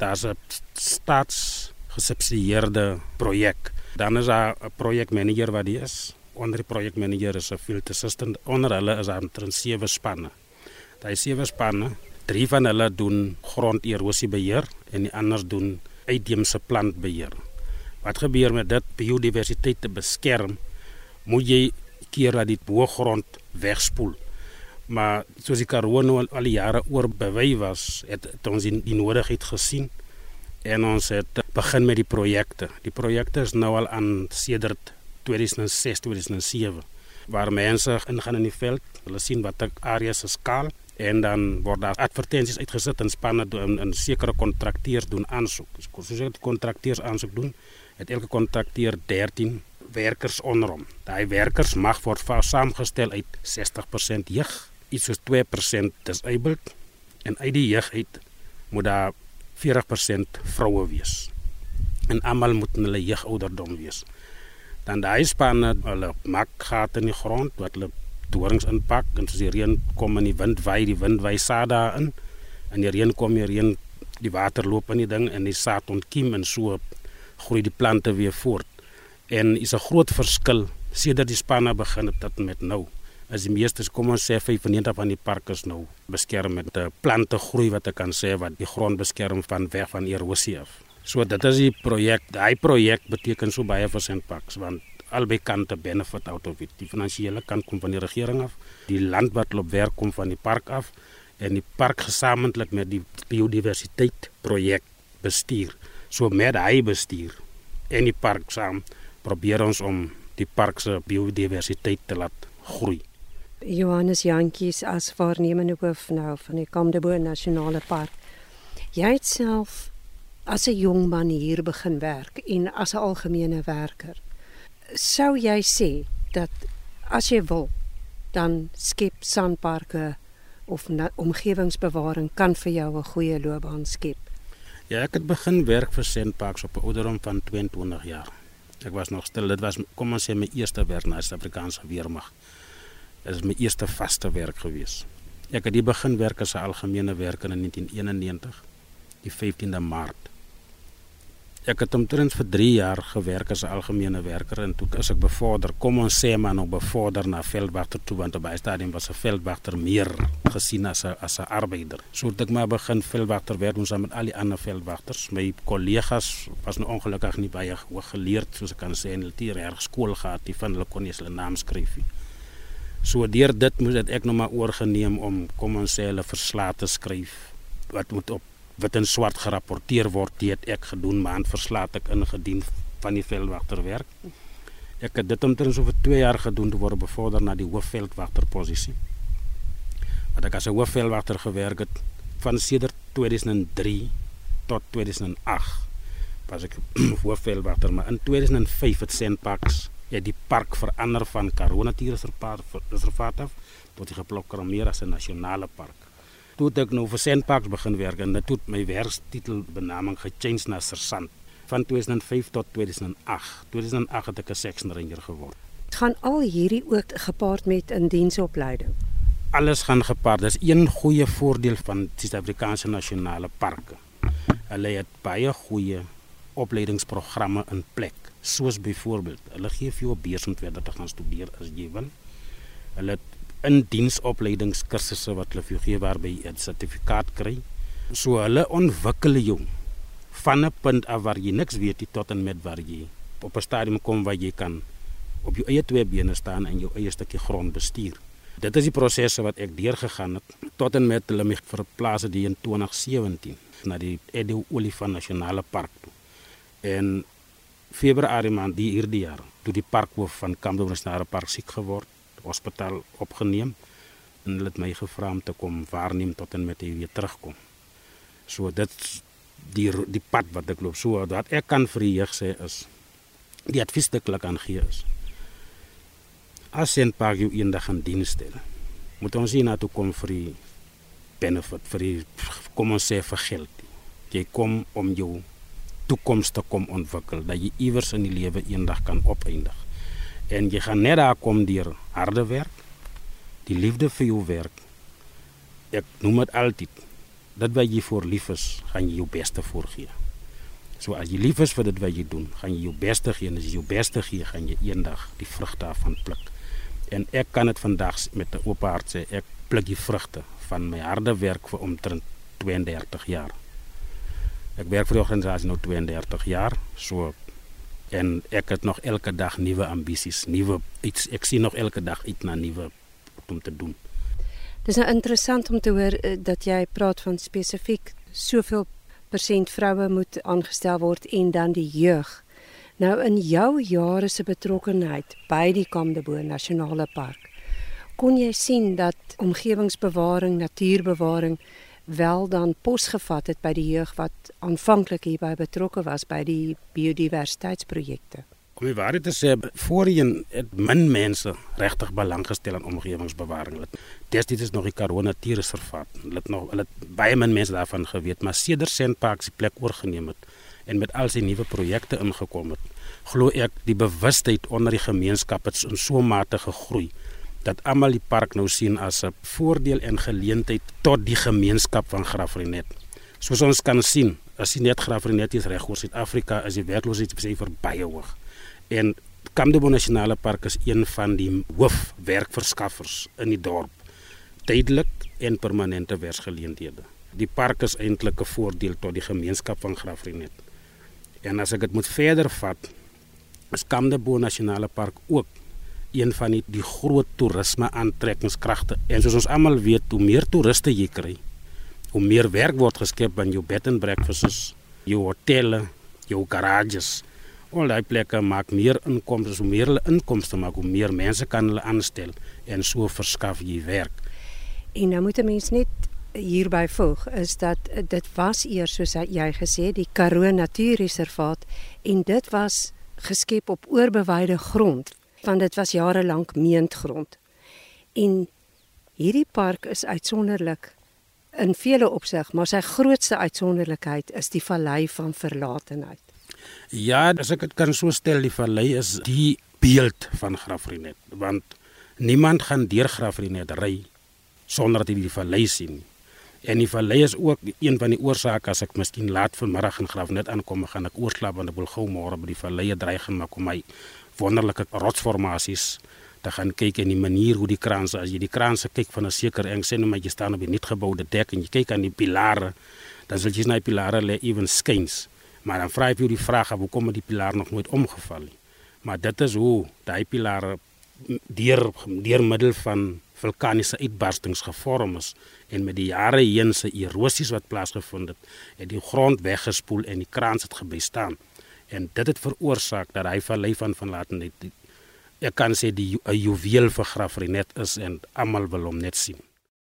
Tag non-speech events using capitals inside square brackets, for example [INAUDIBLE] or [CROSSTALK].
Daar's 'n staatsgesubsidieerde projek. Dan is daar 'n projekmanager wat die is. Onder die projekmanager is 'n field assistant. Onder hulle is daar 'n sewe spanne. Daai sewe spanne, drie van hulle doen gronderosiebeheer en die ander doen uitheemse plantbeheer. Wat gebeur met dit biodiversiteit te beskerm? Moet jy keer dat die boergrond wegspoel? Maar soos die Karoo nou al, die jare oor bewy was, het, het ons die, die nodigheid gesien en ons het begin met die projekte. Die projekte is nou al aan sedert 2006, 2007 waar mense ingaan in die veld, hulle sien wat ek areas se skaal en dan word daar advertensies uitgesit en spanne doen in sekere kontrakteurs doen aansoek. Soos jy kontrakteurs aansoek doen, het elke kontrakteur 13 werkers onder hom. Daai werkers mag word saamgestel uit 60% jeug iets soos 2% disabled en uit die jeug uit moet daar 40% vroue wees. En almal moet hulle jeugouderdom wees. Dan daai spanne hulle maak gate in die grond wat hulle dorings inpak en as die reën kom en die wind waai, die wind waai saad daarin en die reën kom, die reën die water loop in die ding en die saad ontkiem en so groei die plante weer voort. En is 'n groot verskil sedert die spanne begin het tot met nou as die meeste kom ons sê 95 van die parke is nou beskerm met 'n plante groei wat ek kan sê wat die grond beskerm van weg van erosie af. So dit is die projek. Daai projek beteken so baie vir Sandparks want albei kante benefit out of it. Die finansiële kant kom van die regering af, die land wat loop werk kom van die park af en die park gesamentlik met die biodiversiteit projek bestuur. So met hy bestuur en die park saam probeer ons om die park se biodiversiteit te laat groei. Johannes Jantjies as waarnemende hoof nou van die Kamdebo Nasionale Park. Jy het self as 'n jong man hier begin werk en as 'n algemene werker. Sou jy sê dat as jy wil dan skep sandparke of omgewingsbewaring kan vir jou 'n goeie loopbaan skep? Ja, ek het begin werk vir Sandparks op 'n ouderdom van 22 jaar. Ek was nog stil, dit was kom ons sê my eerste werk na Suid-Afrikaanse weermag. Is my eerste vaste werk gewees. Ek het die begin werk as 'n algemene werker in 1991, die 15de Maart. Ek het omtrent vir 3 jaar gewerk as 'n algemene werker en toe is ek bevorder. Kom ons sê maar nog bevorder na veldwagter toe want by stadium was 'n veldwagter meer gesien as 'n as 'n arbeider. So het ek maar begin veldwagter werk ons saam met al die ander veldwagters. My kollegas was nou ongelukkig nie baie hoog geleerd soos ek kan sê en hulle het hier skool gehad, die van hulle kon nie hulle naam skryf nie. So deur dit moet dit ek nou maar oorgeneem om kom ons sê hulle verslae te skryf wat moet op wit en swart gerapporteer word dit ek gedoen maand verslae ek ingedien van die veldwagter werk. Ek het dit omtrent so vir 2 jaar gedoen te word bevorder na die hoofveldwagter posisie. Wat ek as 'n hoofveldwagter gewerk het van sedert 2003 tot 2008 was ek [CLEARS THROAT] hoofveldwagter maar in 2005 het Sandparks het die park verander van Karoo Natuurreservaat af tot die geprogrammeer as 'n nasionale park. Toe het ek nou vir Sandparks begin werk en dit het my werkstitel benaming gechange na sersant van 2005 tot 2008. 2008 het ek 'n section ranger geword. Dit gaan al hierdie ook gepaard met 'n diensopleiding. Alles gaan gepaard. Dis een goeie voordeel van die Suid-Afrikaanse nasionale parke. Hulle het baie goeie opleidingsprogramme in plek soos byvoorbeeld hulle gee vir jou 'n beurs om verder te gaan studeer as jy wil. Hulle in diensopleidingskursusse wat hulle vir jou gee waarby jy 'n sertifikaat kry. So hulle ontwikkel jou van 'n punt af waar jy niks weet tot en met waar jy op 'n stadium kom waar jy kan op jou eie twee bene staan en jou eie stukkie grond bestuur. Dit is die prosesse wat ek deurgegaan het tot en met hulle my verplaas het in 2017 na die Edo Olifant Nasionale Park toe. En Februarie maand die hierdie jaar toe die parkhoof van Kamdo Nasionale Park siek geword, hospitaal opgeneem en hulle het my gevra om te kom waarneem tot en met hy weer terugkom. So dit die die pad wat ek loop so dat ek kan vir die jeug sê is die advies wat ek kan gee is as jy 'n paar jou eendag in diens stel moet ons hier na toe kom vir die benefit vir die kom ons sê vir geld jy kom om jou toekoms te kom ontwikkel dat jy iewers in die lewe eendag kan opeindig. En jy gaan net daar kom deur harde werk, die liefde vir jou werk. Ek noem dit altyd dit wat jy voor lief is, gaan jy jou beste voorgee. So as jy lief is vir dit wat jy doen, gaan jy jou beste gee en as jy jou beste gee, gaan jy eendag die vrugte daarvan pluk. En ek kan dit vandag met 'n oop hart sê, ek pluk die vrugte van my harde werk vir omtrent 32 jaar. Ek werk vir die organisasie nou 32 jaar, so en ek het nog elke dag nuwe ambisies, nuwe iets. Ek sien nog elke dag iets na nuwe om te doen. Dis nou interessant om te hoor uh, dat jy praat van spesifiek soveel persent vroue moet aangestel word en dan die jeug. Nou in jou jare se betrokkenheid by die Kamdebo Nasionale Park, kon jy sien dat omgewingsbewaring, natuurbewaring wel dan posgevat het by die jeug wat aanvanklik hierby betrokke was by die biodiversiteitsprojekte. Om die waarheid te sê, voorheen het min mense regtig belang gestel aan omgewingsbewaring. Destyds is nog die Karoo Natuurreservaat. Hulle nog hulle min mense daarvan geweet, maar sedert Sandpark se plek oorgeneem het en met al sy nuwe projekte ingekom het, glo die bewustheid onder die gemeenskap het in so mate gegroei dat almal die park nou sien as 'n voordeel en geleentheid tot die gemeenskap van Graafrenet. Soos ons kan sien, as jy net Graafrenet is reg oor Suid-Afrika, is die werkloosheidsyfer baie hoog. En Kamdebo Nasionale Park is een van die hoofwerkverskaffers in die dorp. Tydelik en permanente werksgeleenthede. Die park is eintlik 'n voordeel tot die gemeenskap van Graafrenet. En as ek dit moet verder vat, is Kamdebo Nasionale Park ook een van die, die groot toerisme aantrekkingskragte. En soos ons almal weet, hoe meer toeriste jy kry, hoe meer werk word geskep by jou bed and breakfasts, jou hotelle, jou garages al daai plekke maak meer inkomste, hoe meer hulle inkomste maak, hoe meer mense kan hulle aanstel en so verskaf jy werk. En nou moet 'n mens net hierby voeg is dat dit was eers soos jy gesê die Karoo Natuurreservaat en dit was geskep op oorbewyde grond want dit was jare lank meentgrond. En hierdie park is uitsonderlik in vele opsig, maar sy grootste uitsonderlikheid is die vallei van verlatenheid. Ja, as ek dit kan so stel, die vallei is die beeld van Graafrenet, want niemand gaan deur Graafrenet ry sonder dat hy die vallei sien. En die vallei is ook een van die oorsake as ek miskien laat vanmiddag in Graafrenet aankom, gaan ek oorslaap want ek wil gou môre by die vallei dreig en maak om my wonderlike rotsformasies te gaan kyk en die manier hoe die kraanse as jy die kraanse kyk van 'n sekere eng sien hoe jy staan op 'n nuutgeboude dek en jy kyk aan die pilare dan sal jy sien die pilare lê ewen skuins Maar dan vra ek jou die vraag af hoekom het die pilaar nog nooit omgeval nie. Maar dit is hoe daai pilaar deur deur middel van vulkaniese uitbarstings gevorm is en met die jare heen se erosies wat plaasgevind het, het die grond weggespoel en die kraans het gebly staan. En dit het veroorsaak dat hy vallei van van laat net ek kan sê die juweel vir Graafrenet is en almal wil hom net sien.